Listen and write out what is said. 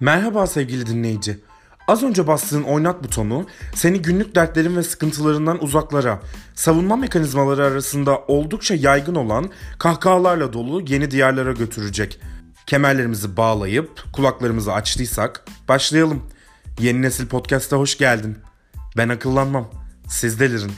Merhaba sevgili dinleyici. Az önce bastığın oynat butonu seni günlük dertlerin ve sıkıntılarından uzaklara, savunma mekanizmaları arasında oldukça yaygın olan kahkahalarla dolu yeni diyarlara götürecek. Kemerlerimizi bağlayıp kulaklarımızı açtıysak başlayalım. Yeni Nesil Podcast'a hoş geldin. Ben akıllanmam. Siz delirin.